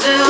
2018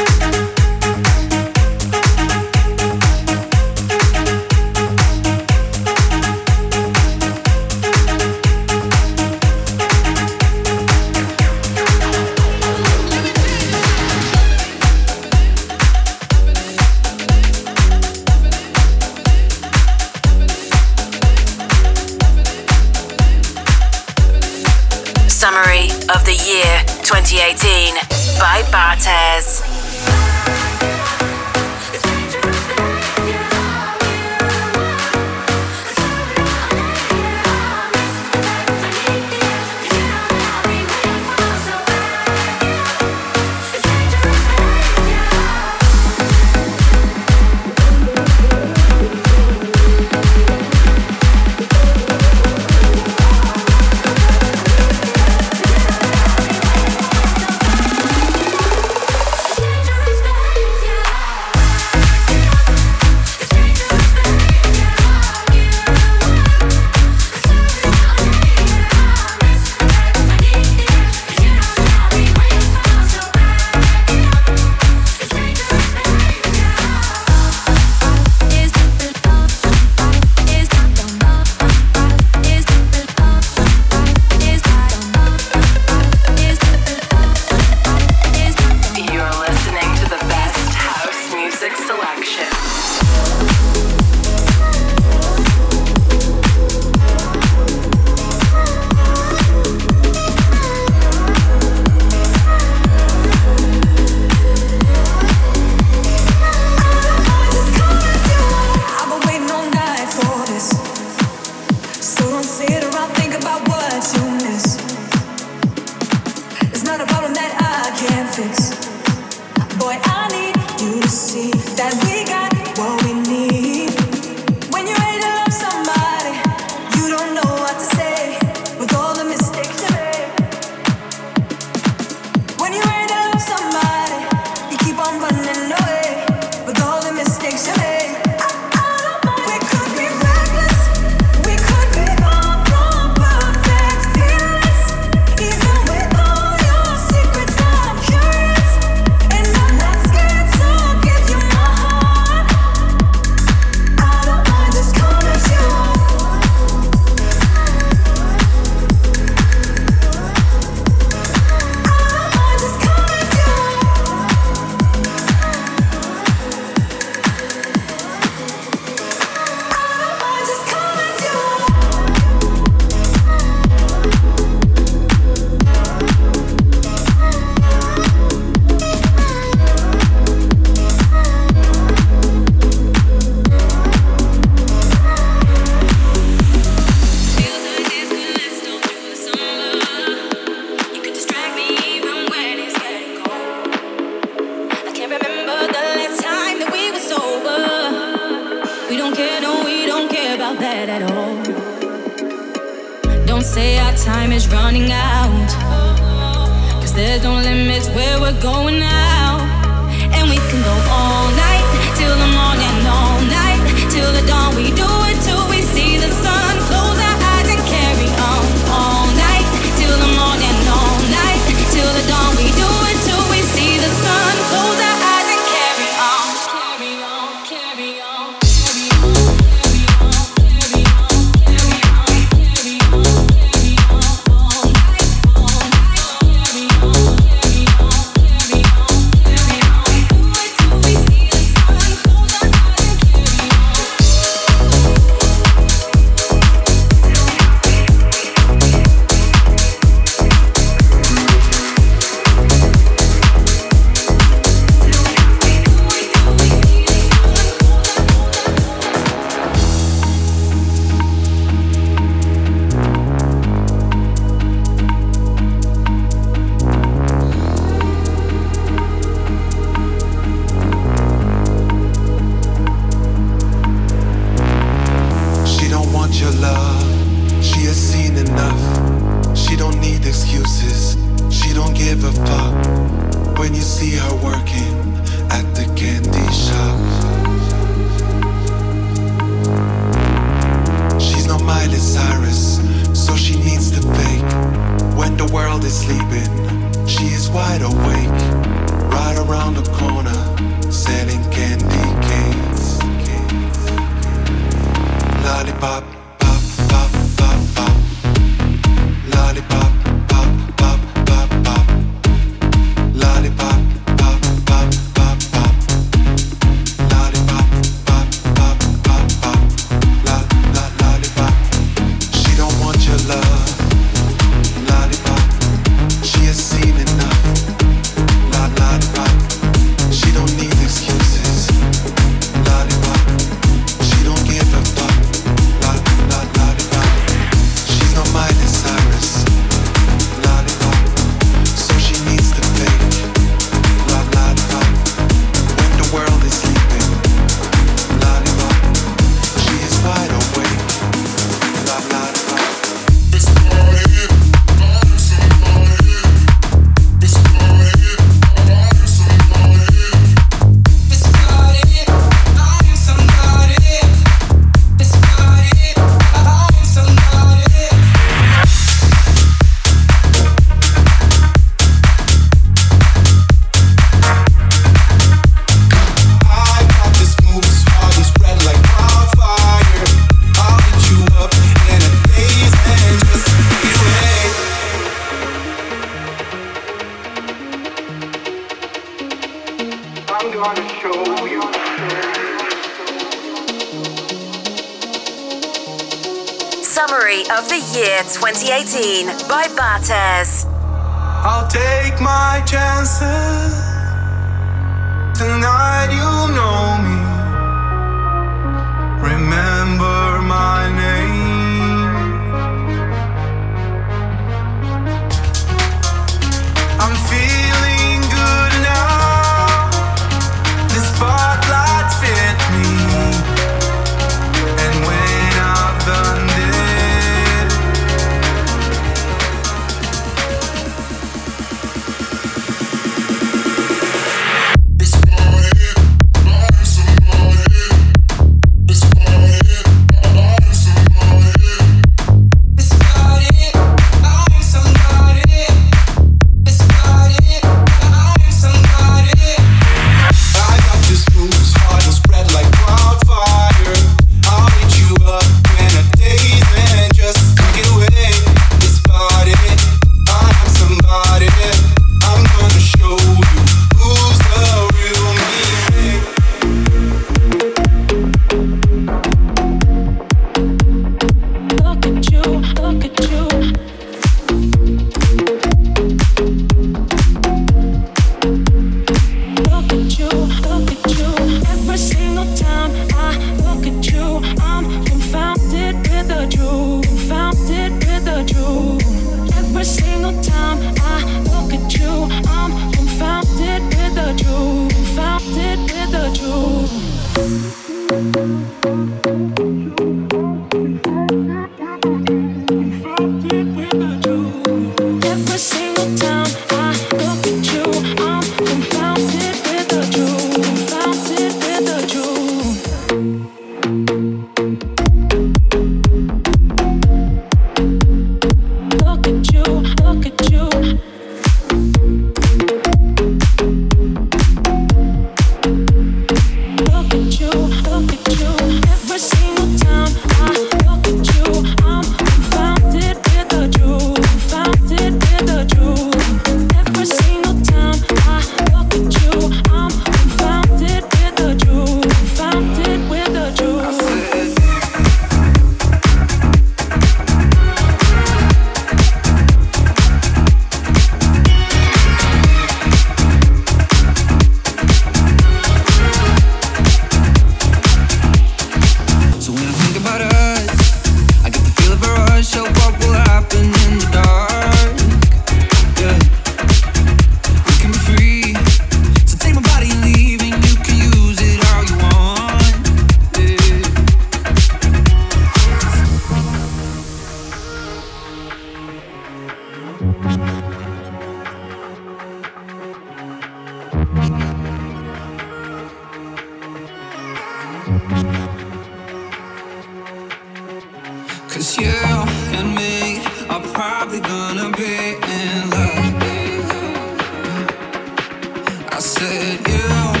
said you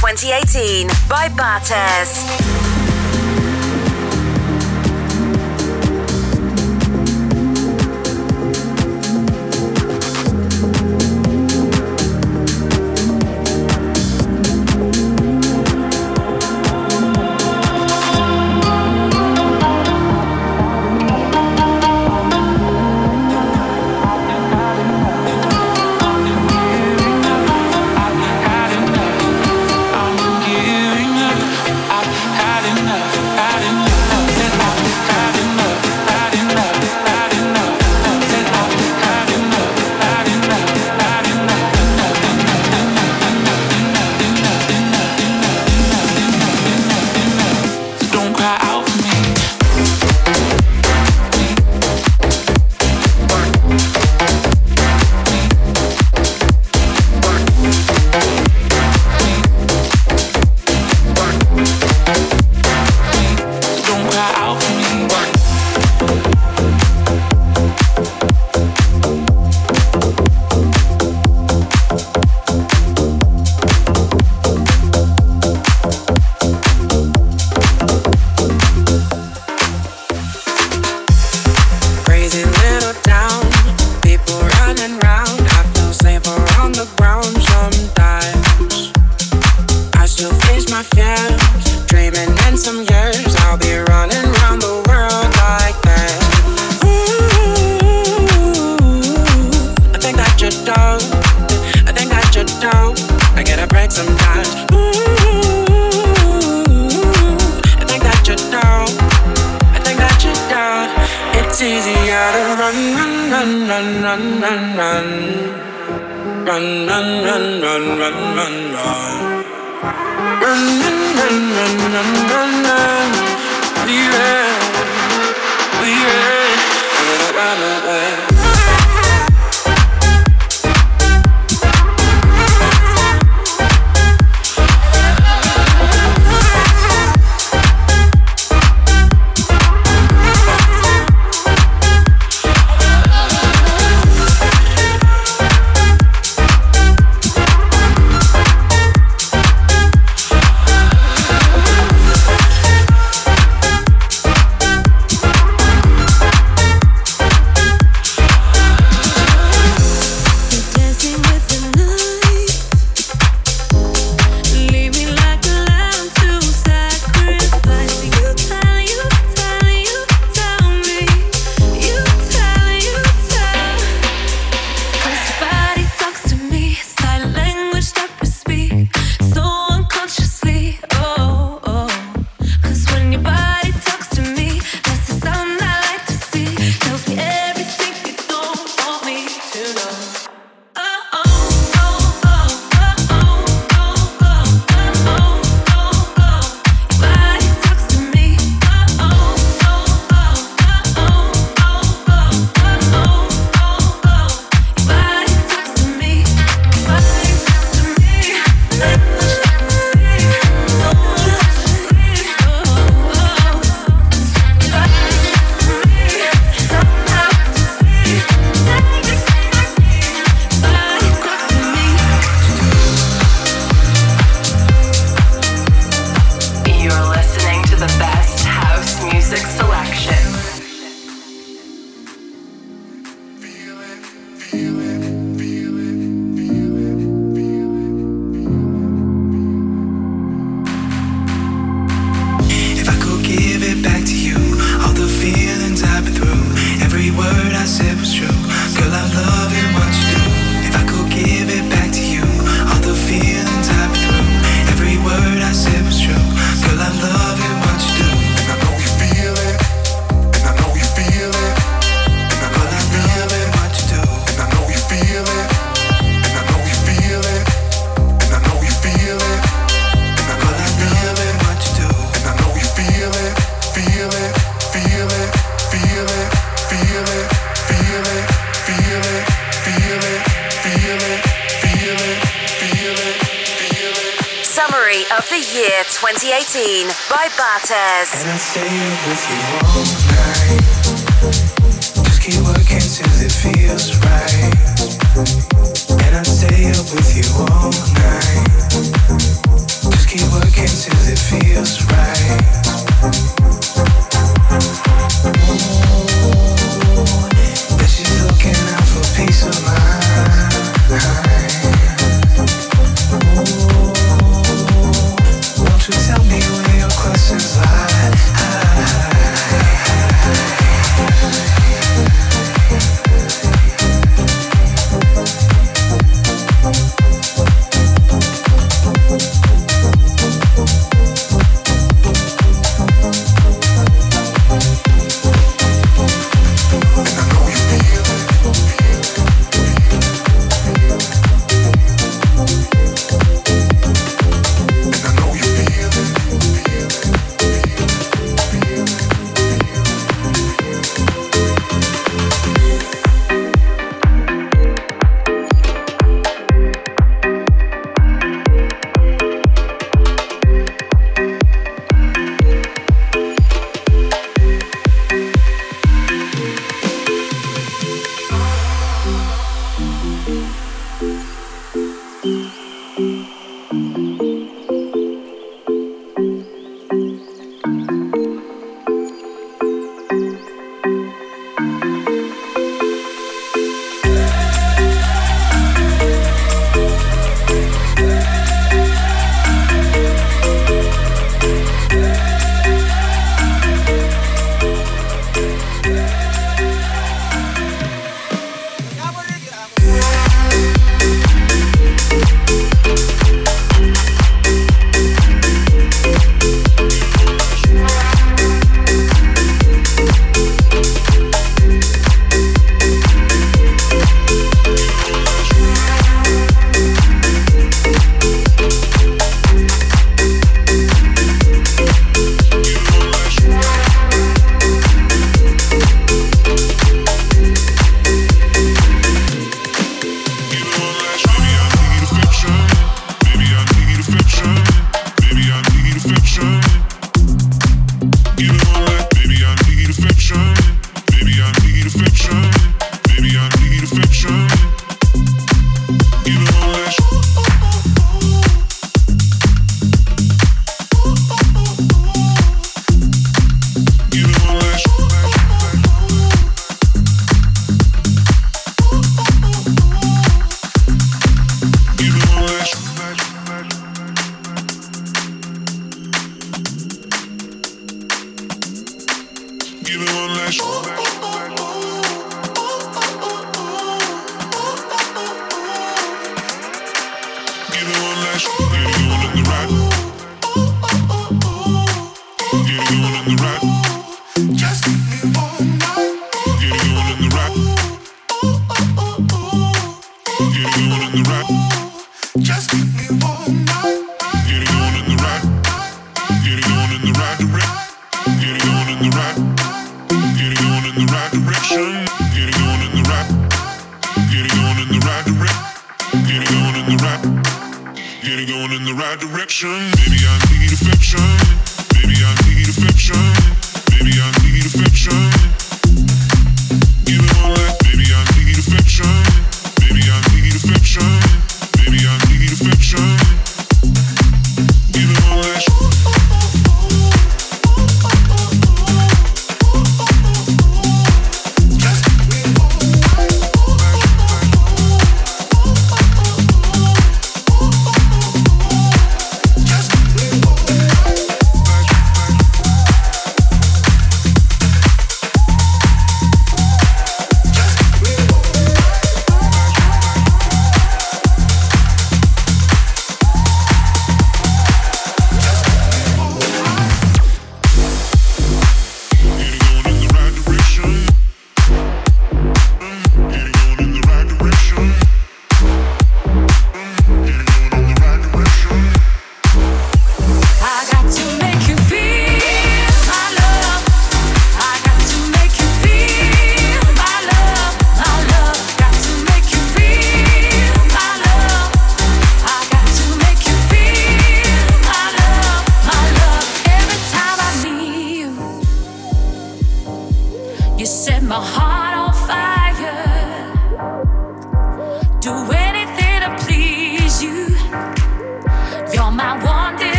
2018 by Bartes.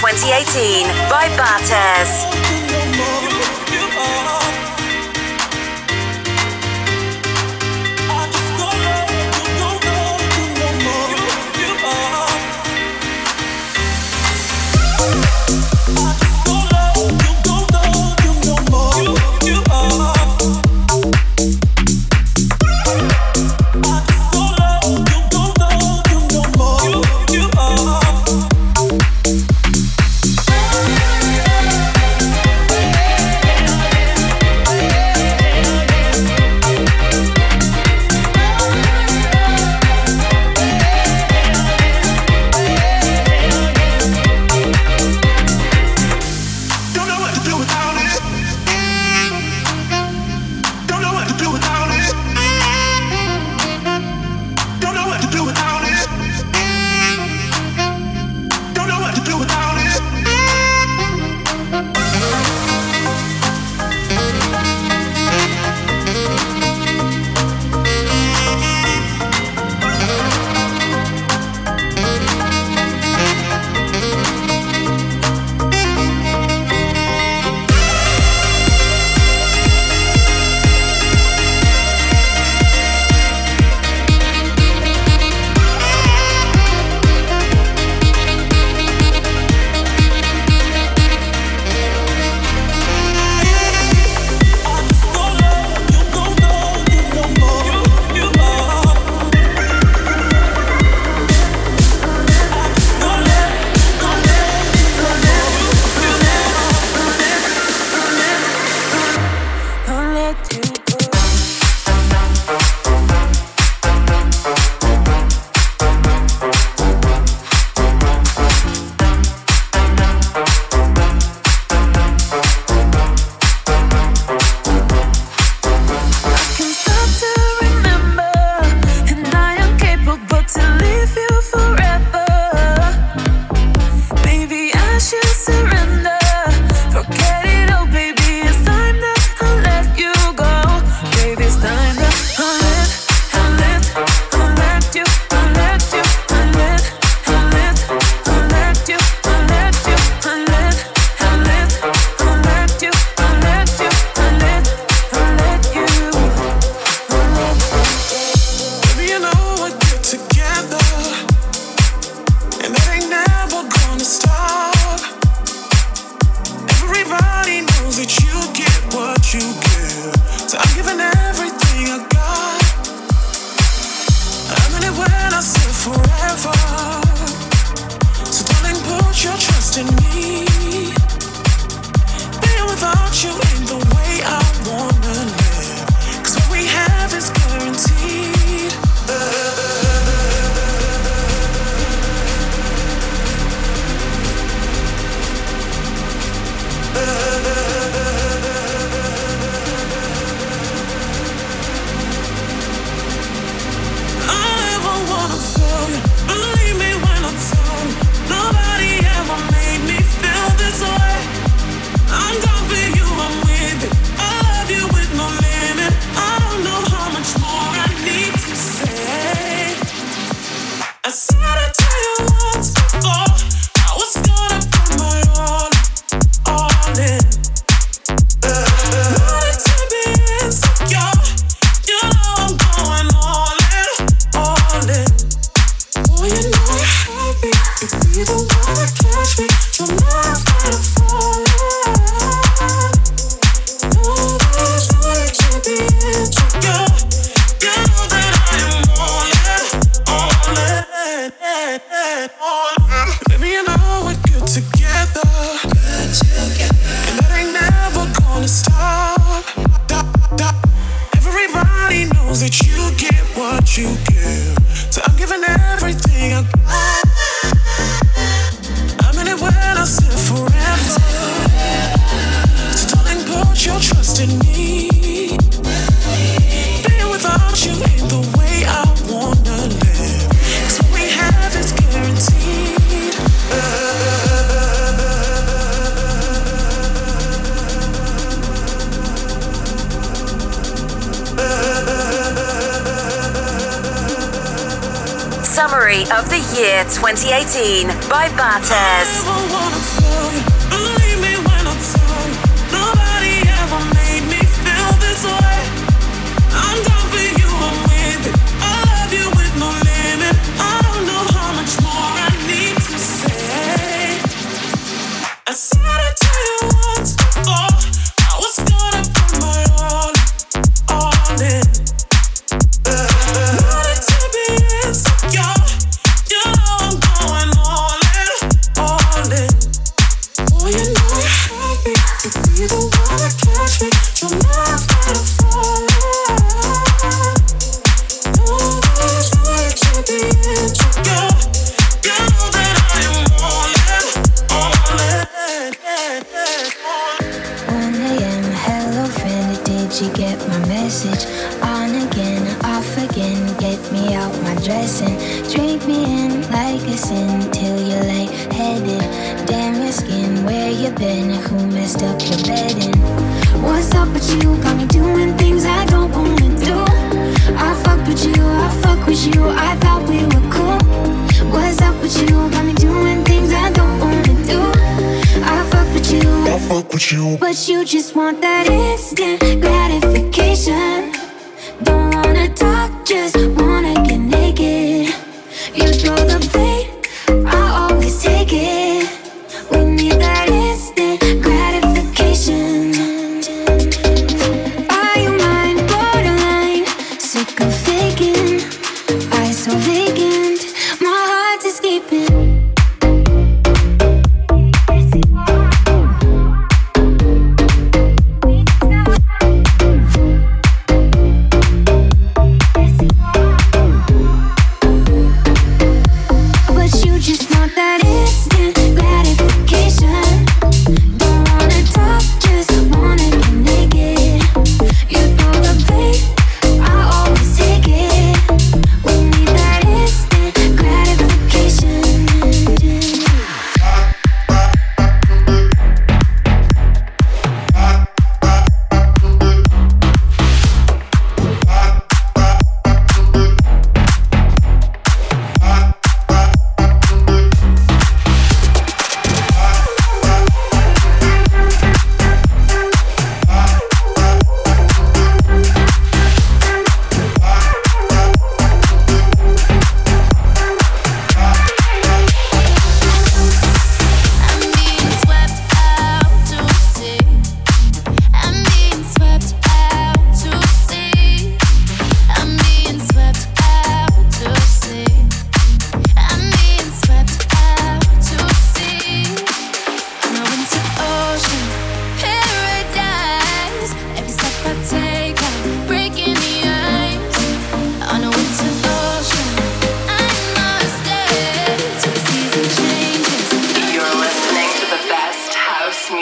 2018 by Bartes.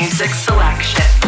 music selection.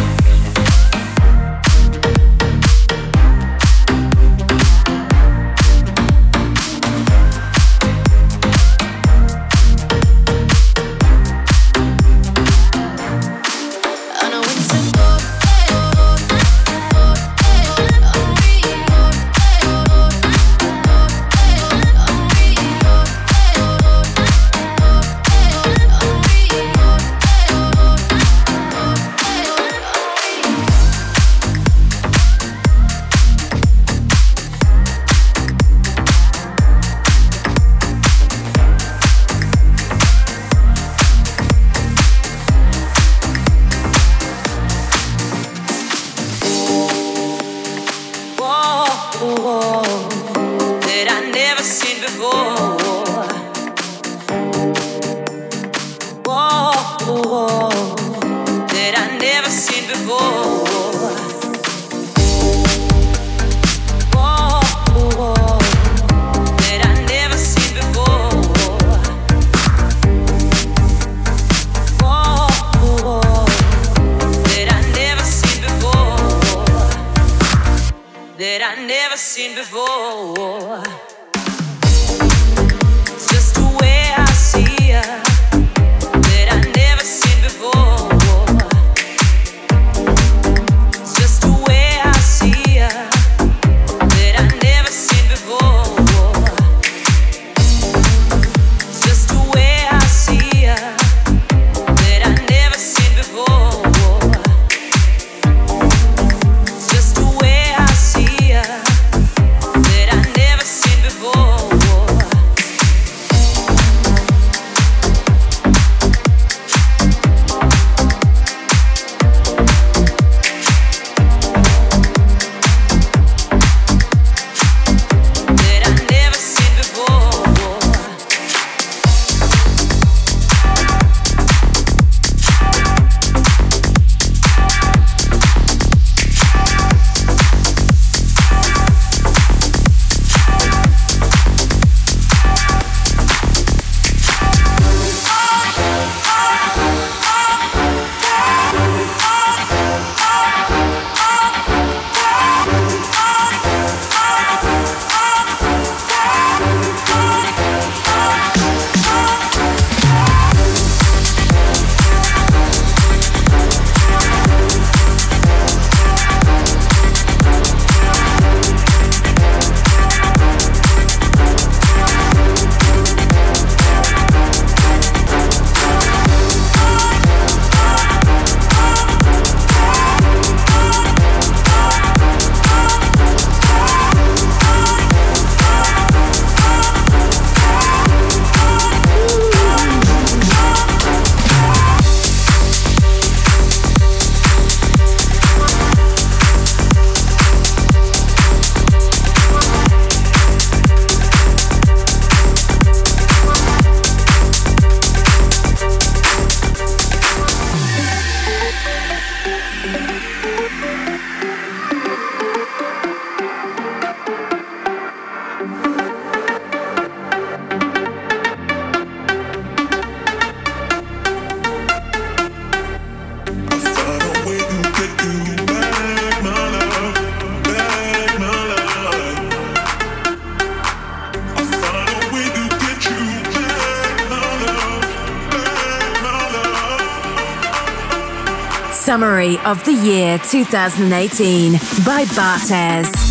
Summary of the Year 2018 by Bartez.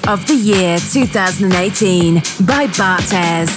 Of the year 2018 by Bartez.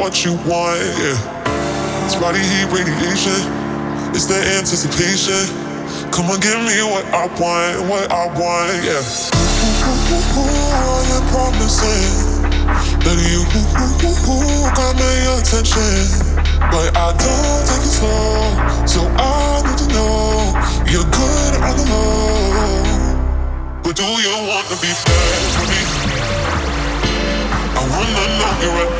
What you want, yeah. It's body heat radiation, it's the anticipation. Come on, give me what I want, what I want, yeah. Ooh, all your promises, baby, you got my attention. But I don't take it slow, so I need to know you're good on the low. But do you want to be bad for me? I wanna know you're right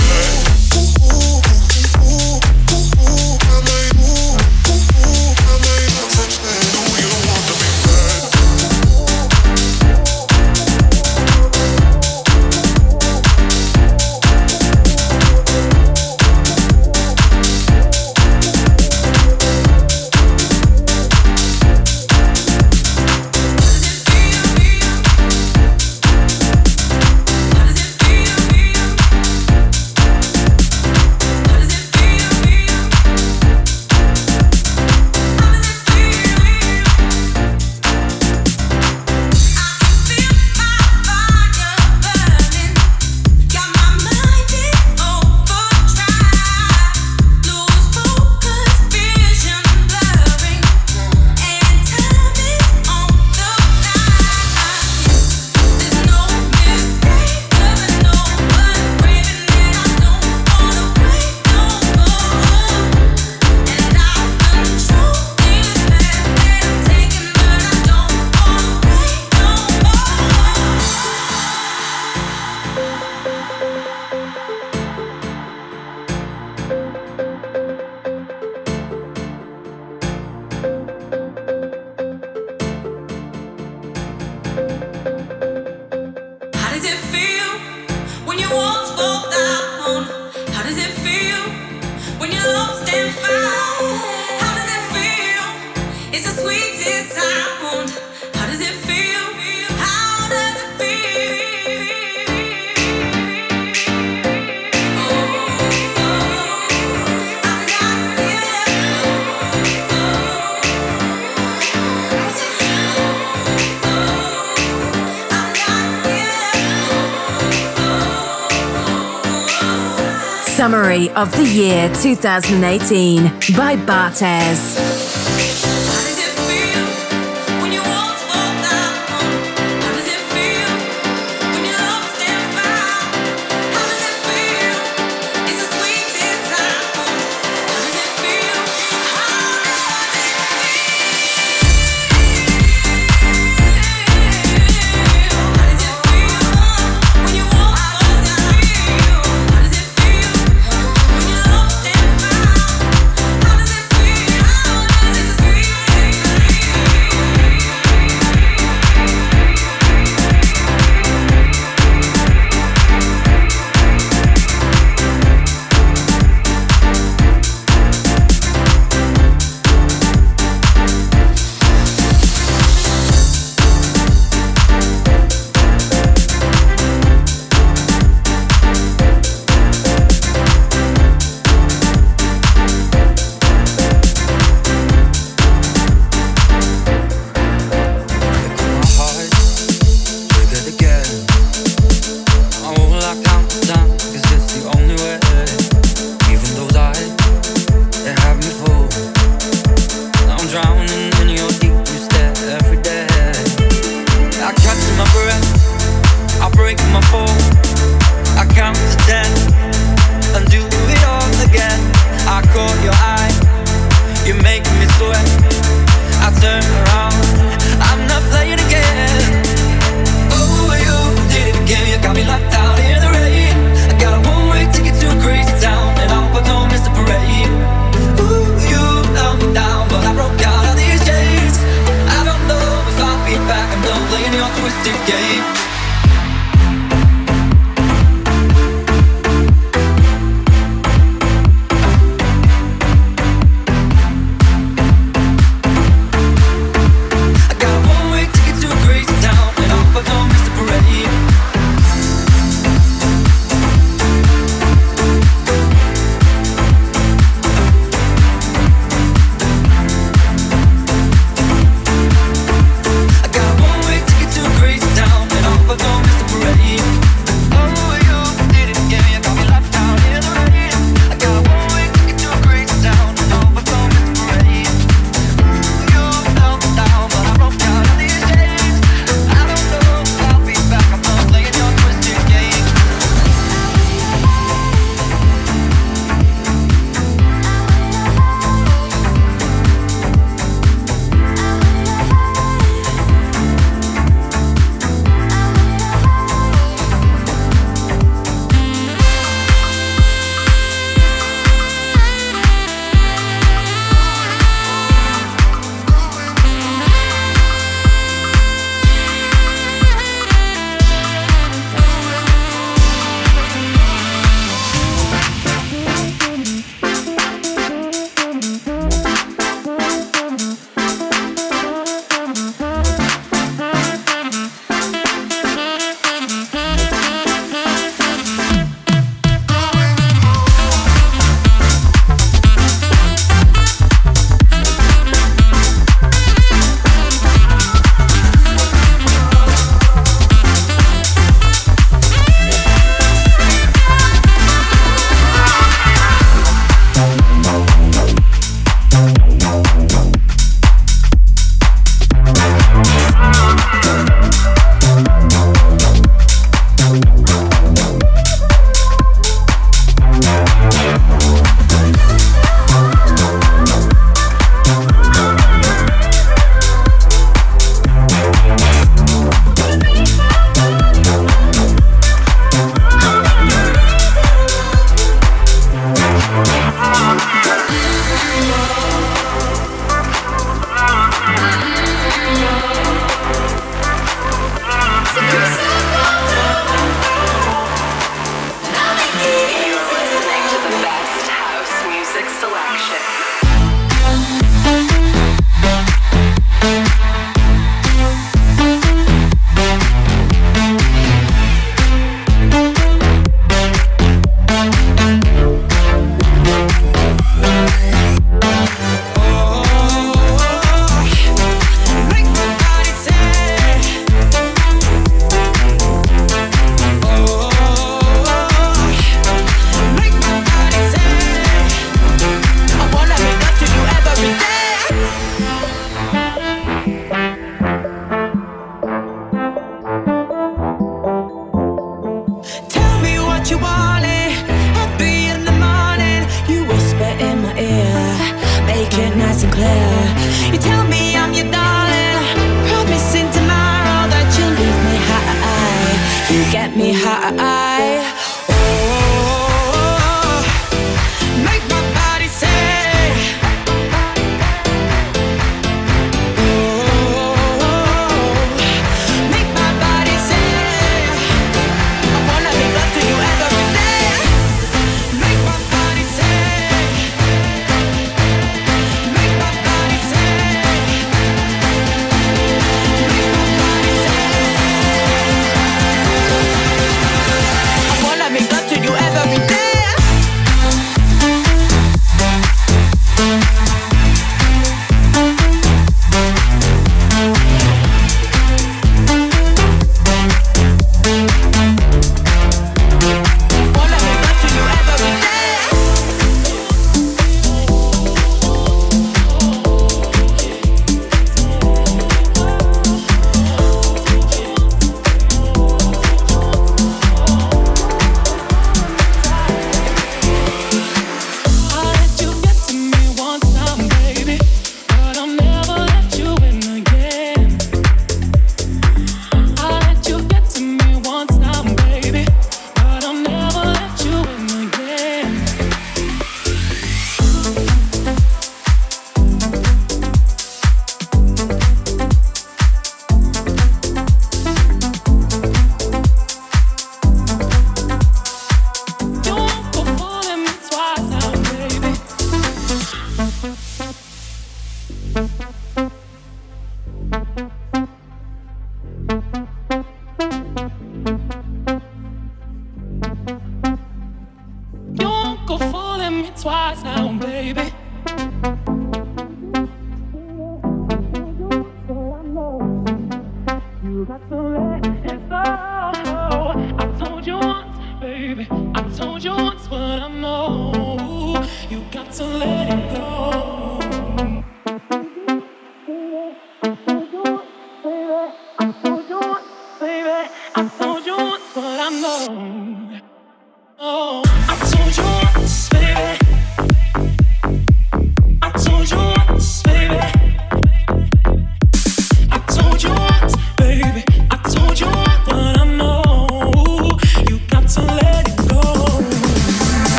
year 2018 by Bartez.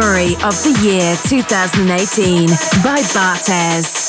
Summary of the Year 2018 by Bartez.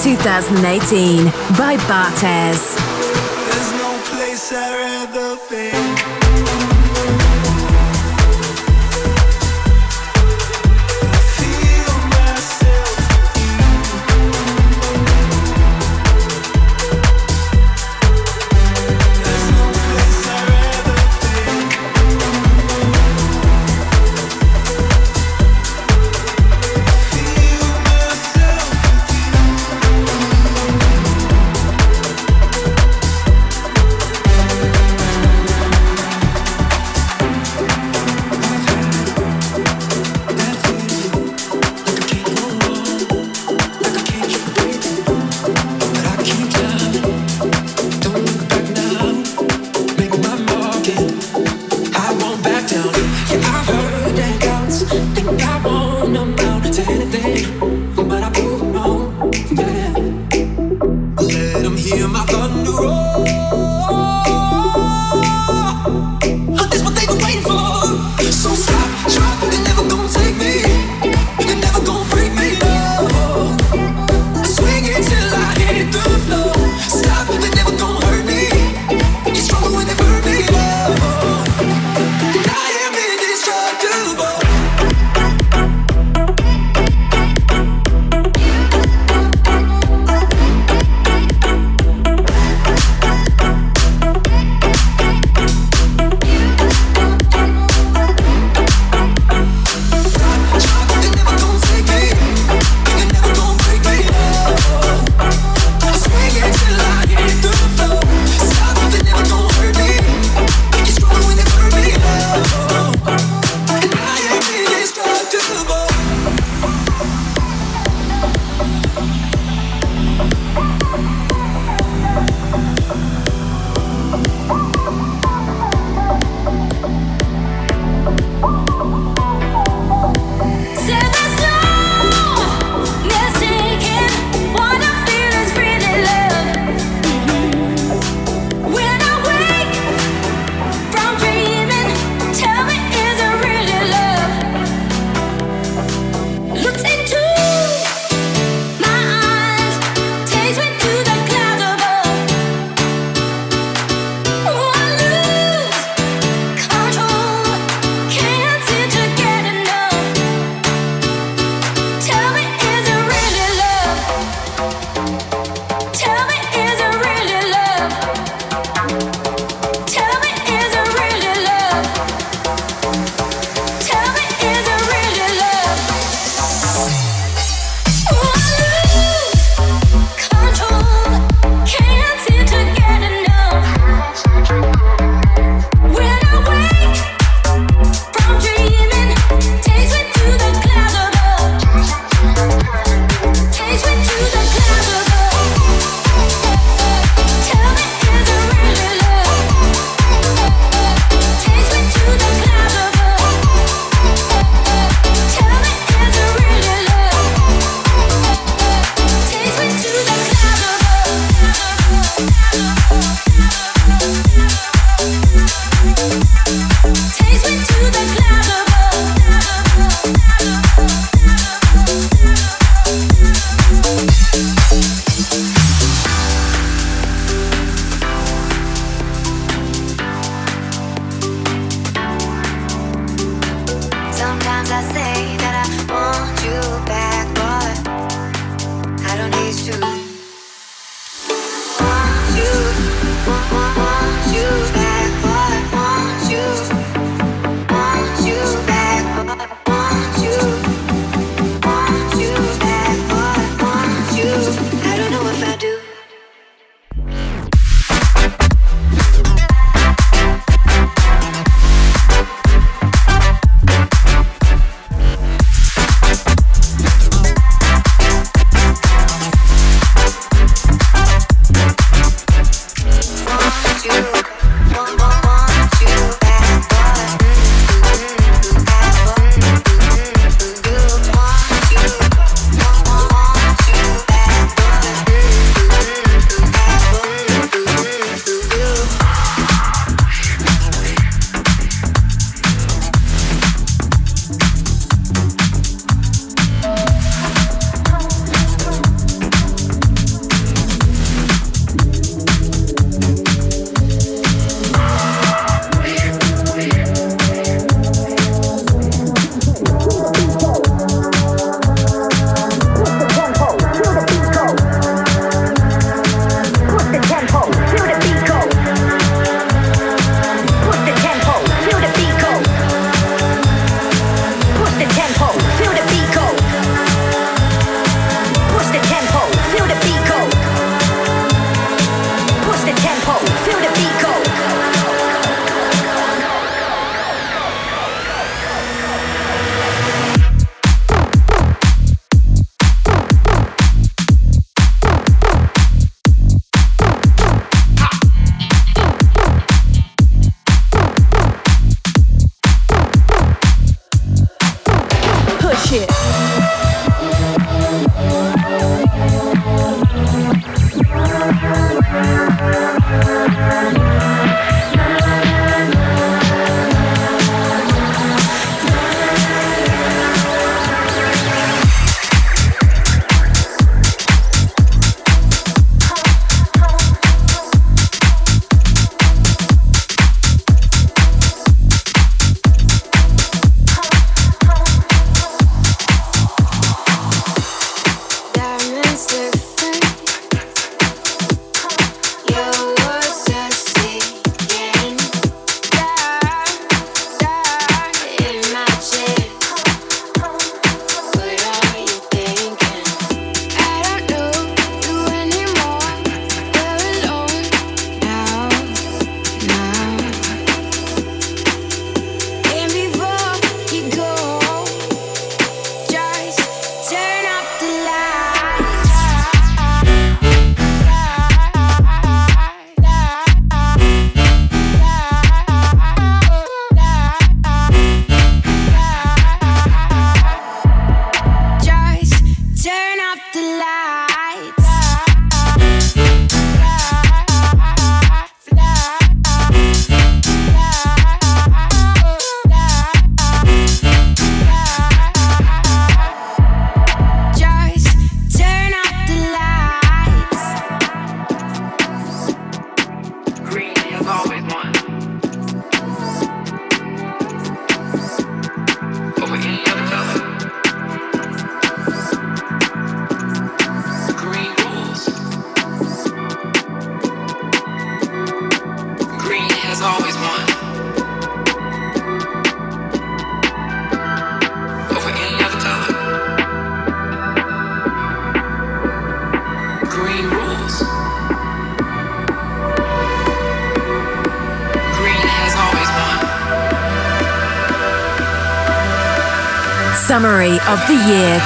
2018 by Bartez.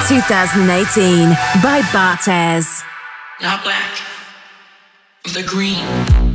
2018 by Bartez. Now black. The green.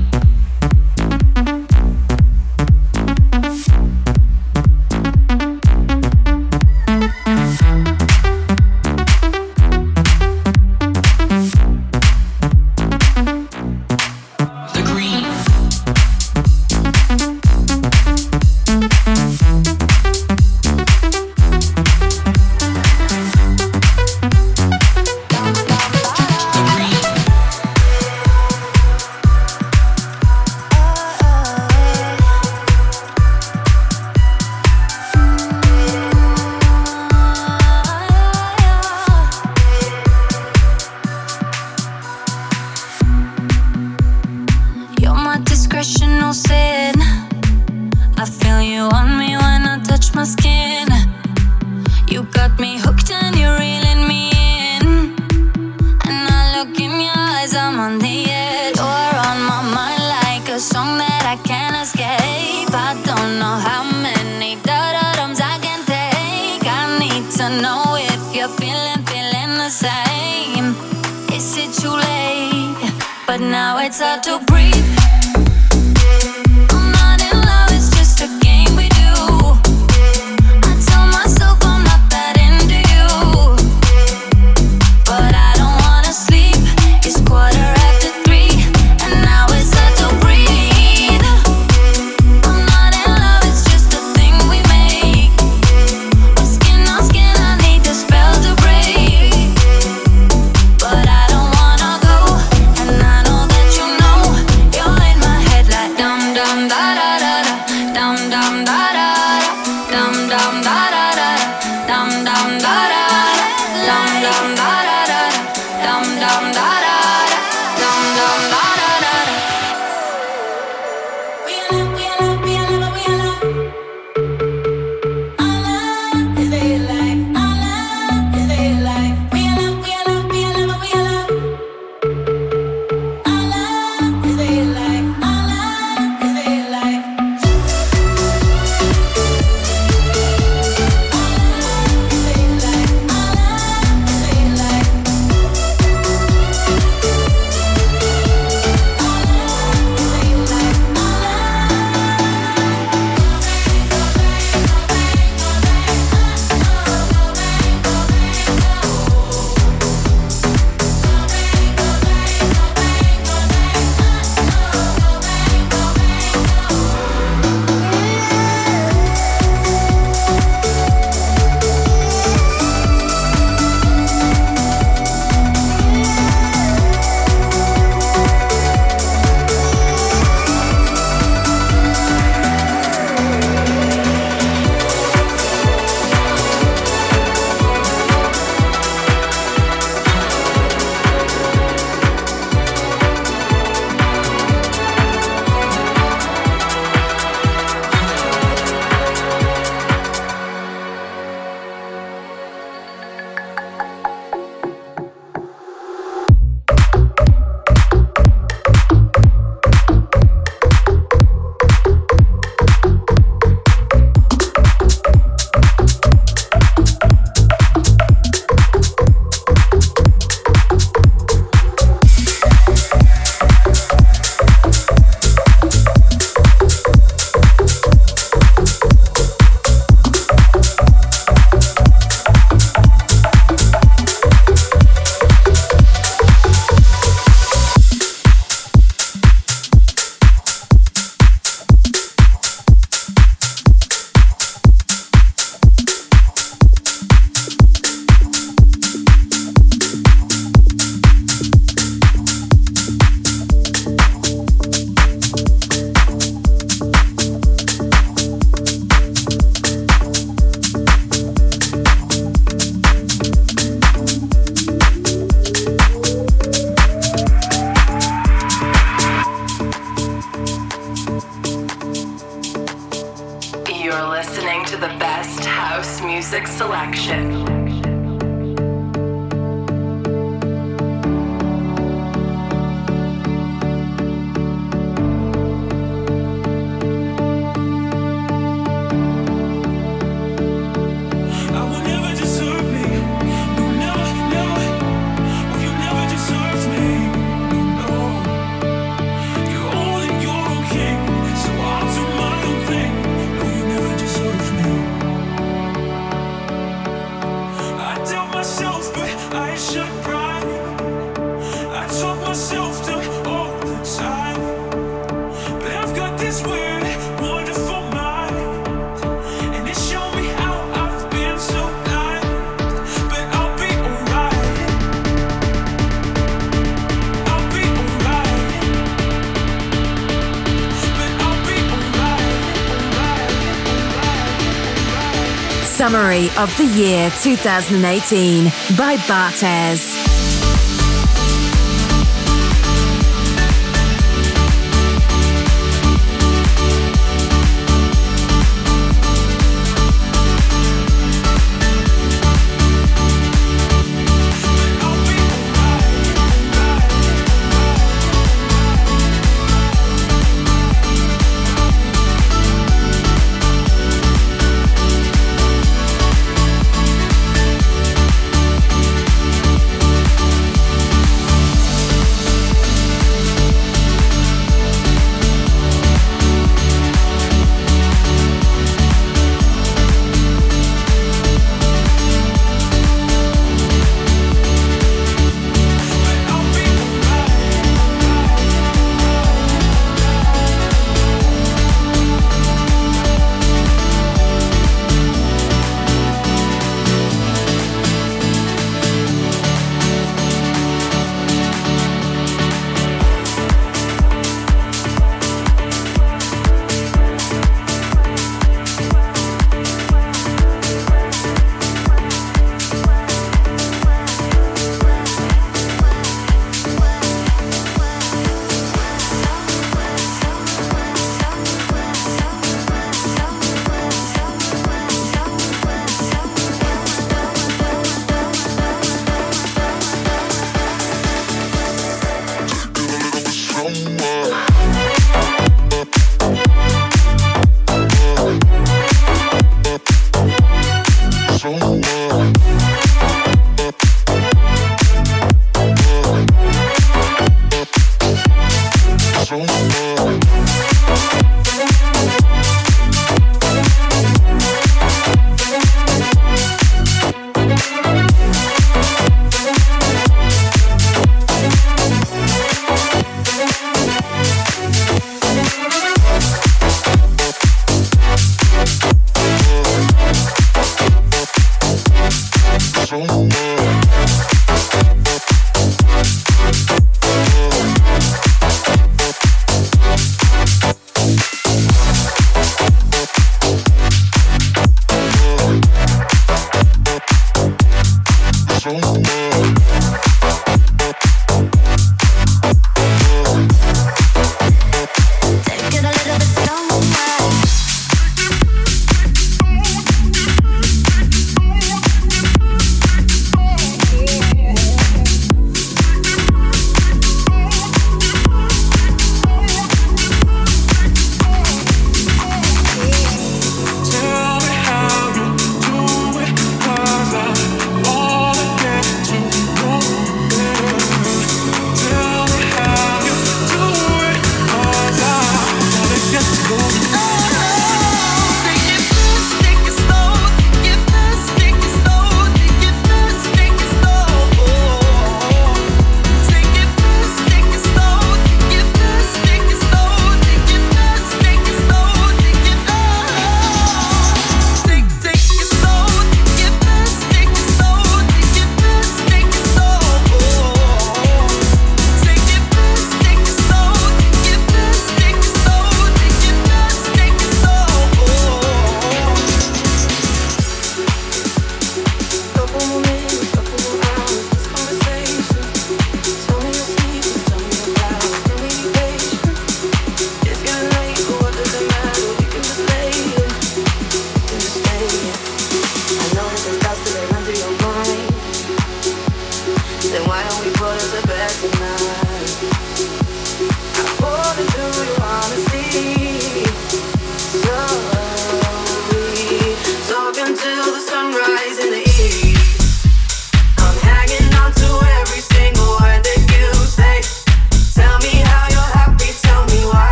Of the Year 2018 by Bartez.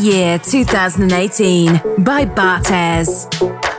Year 2018 by Bartez.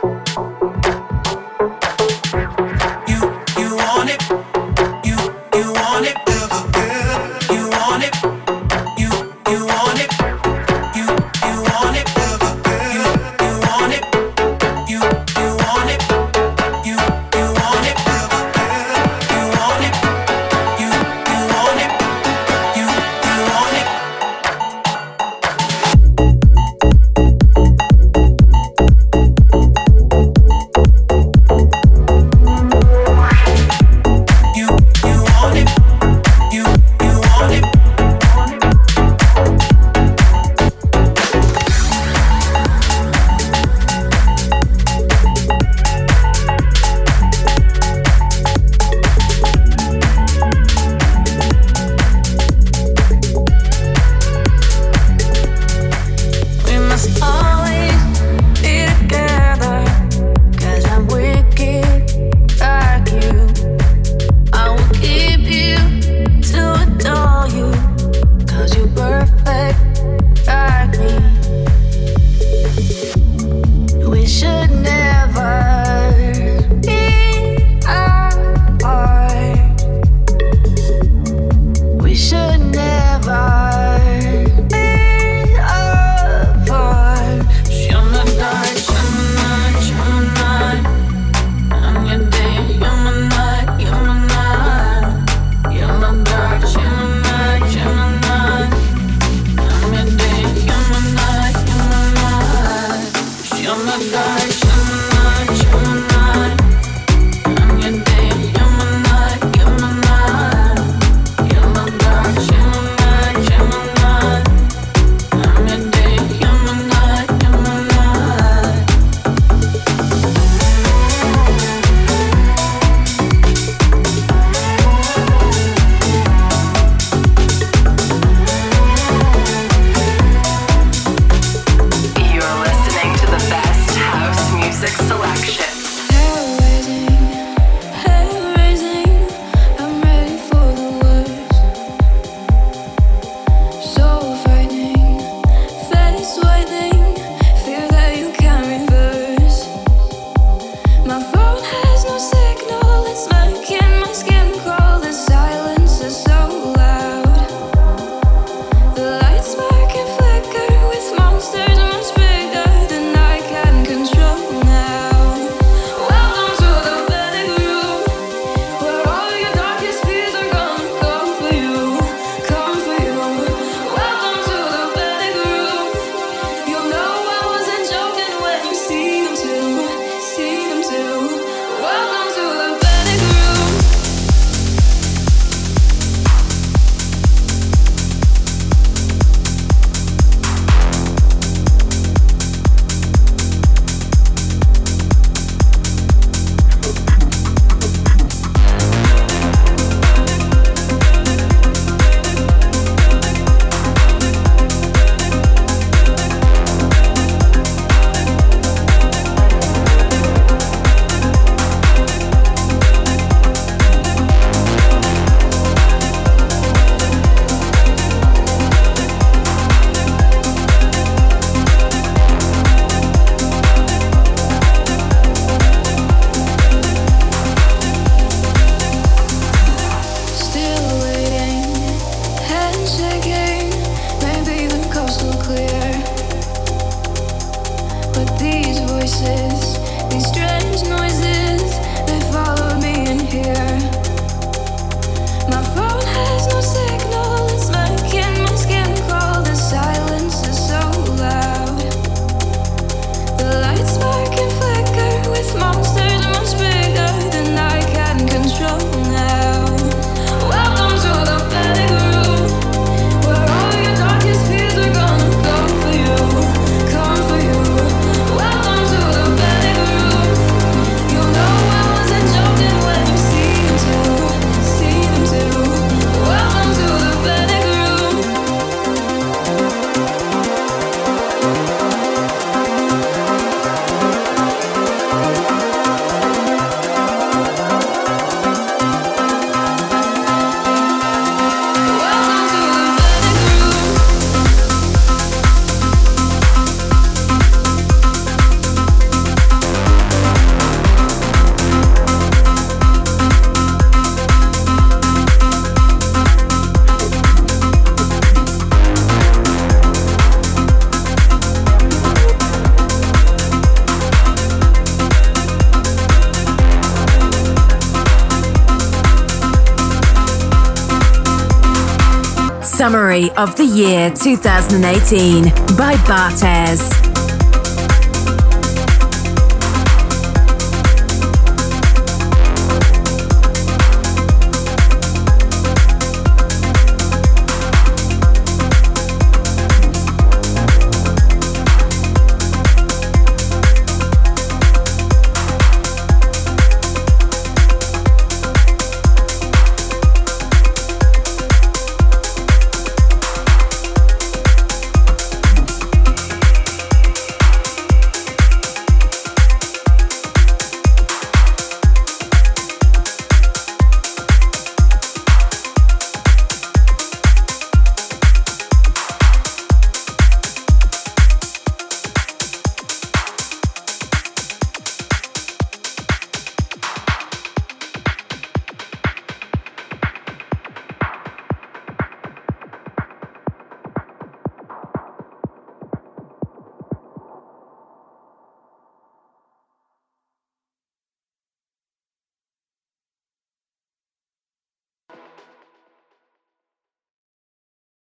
Of the year 2018 by Bartez.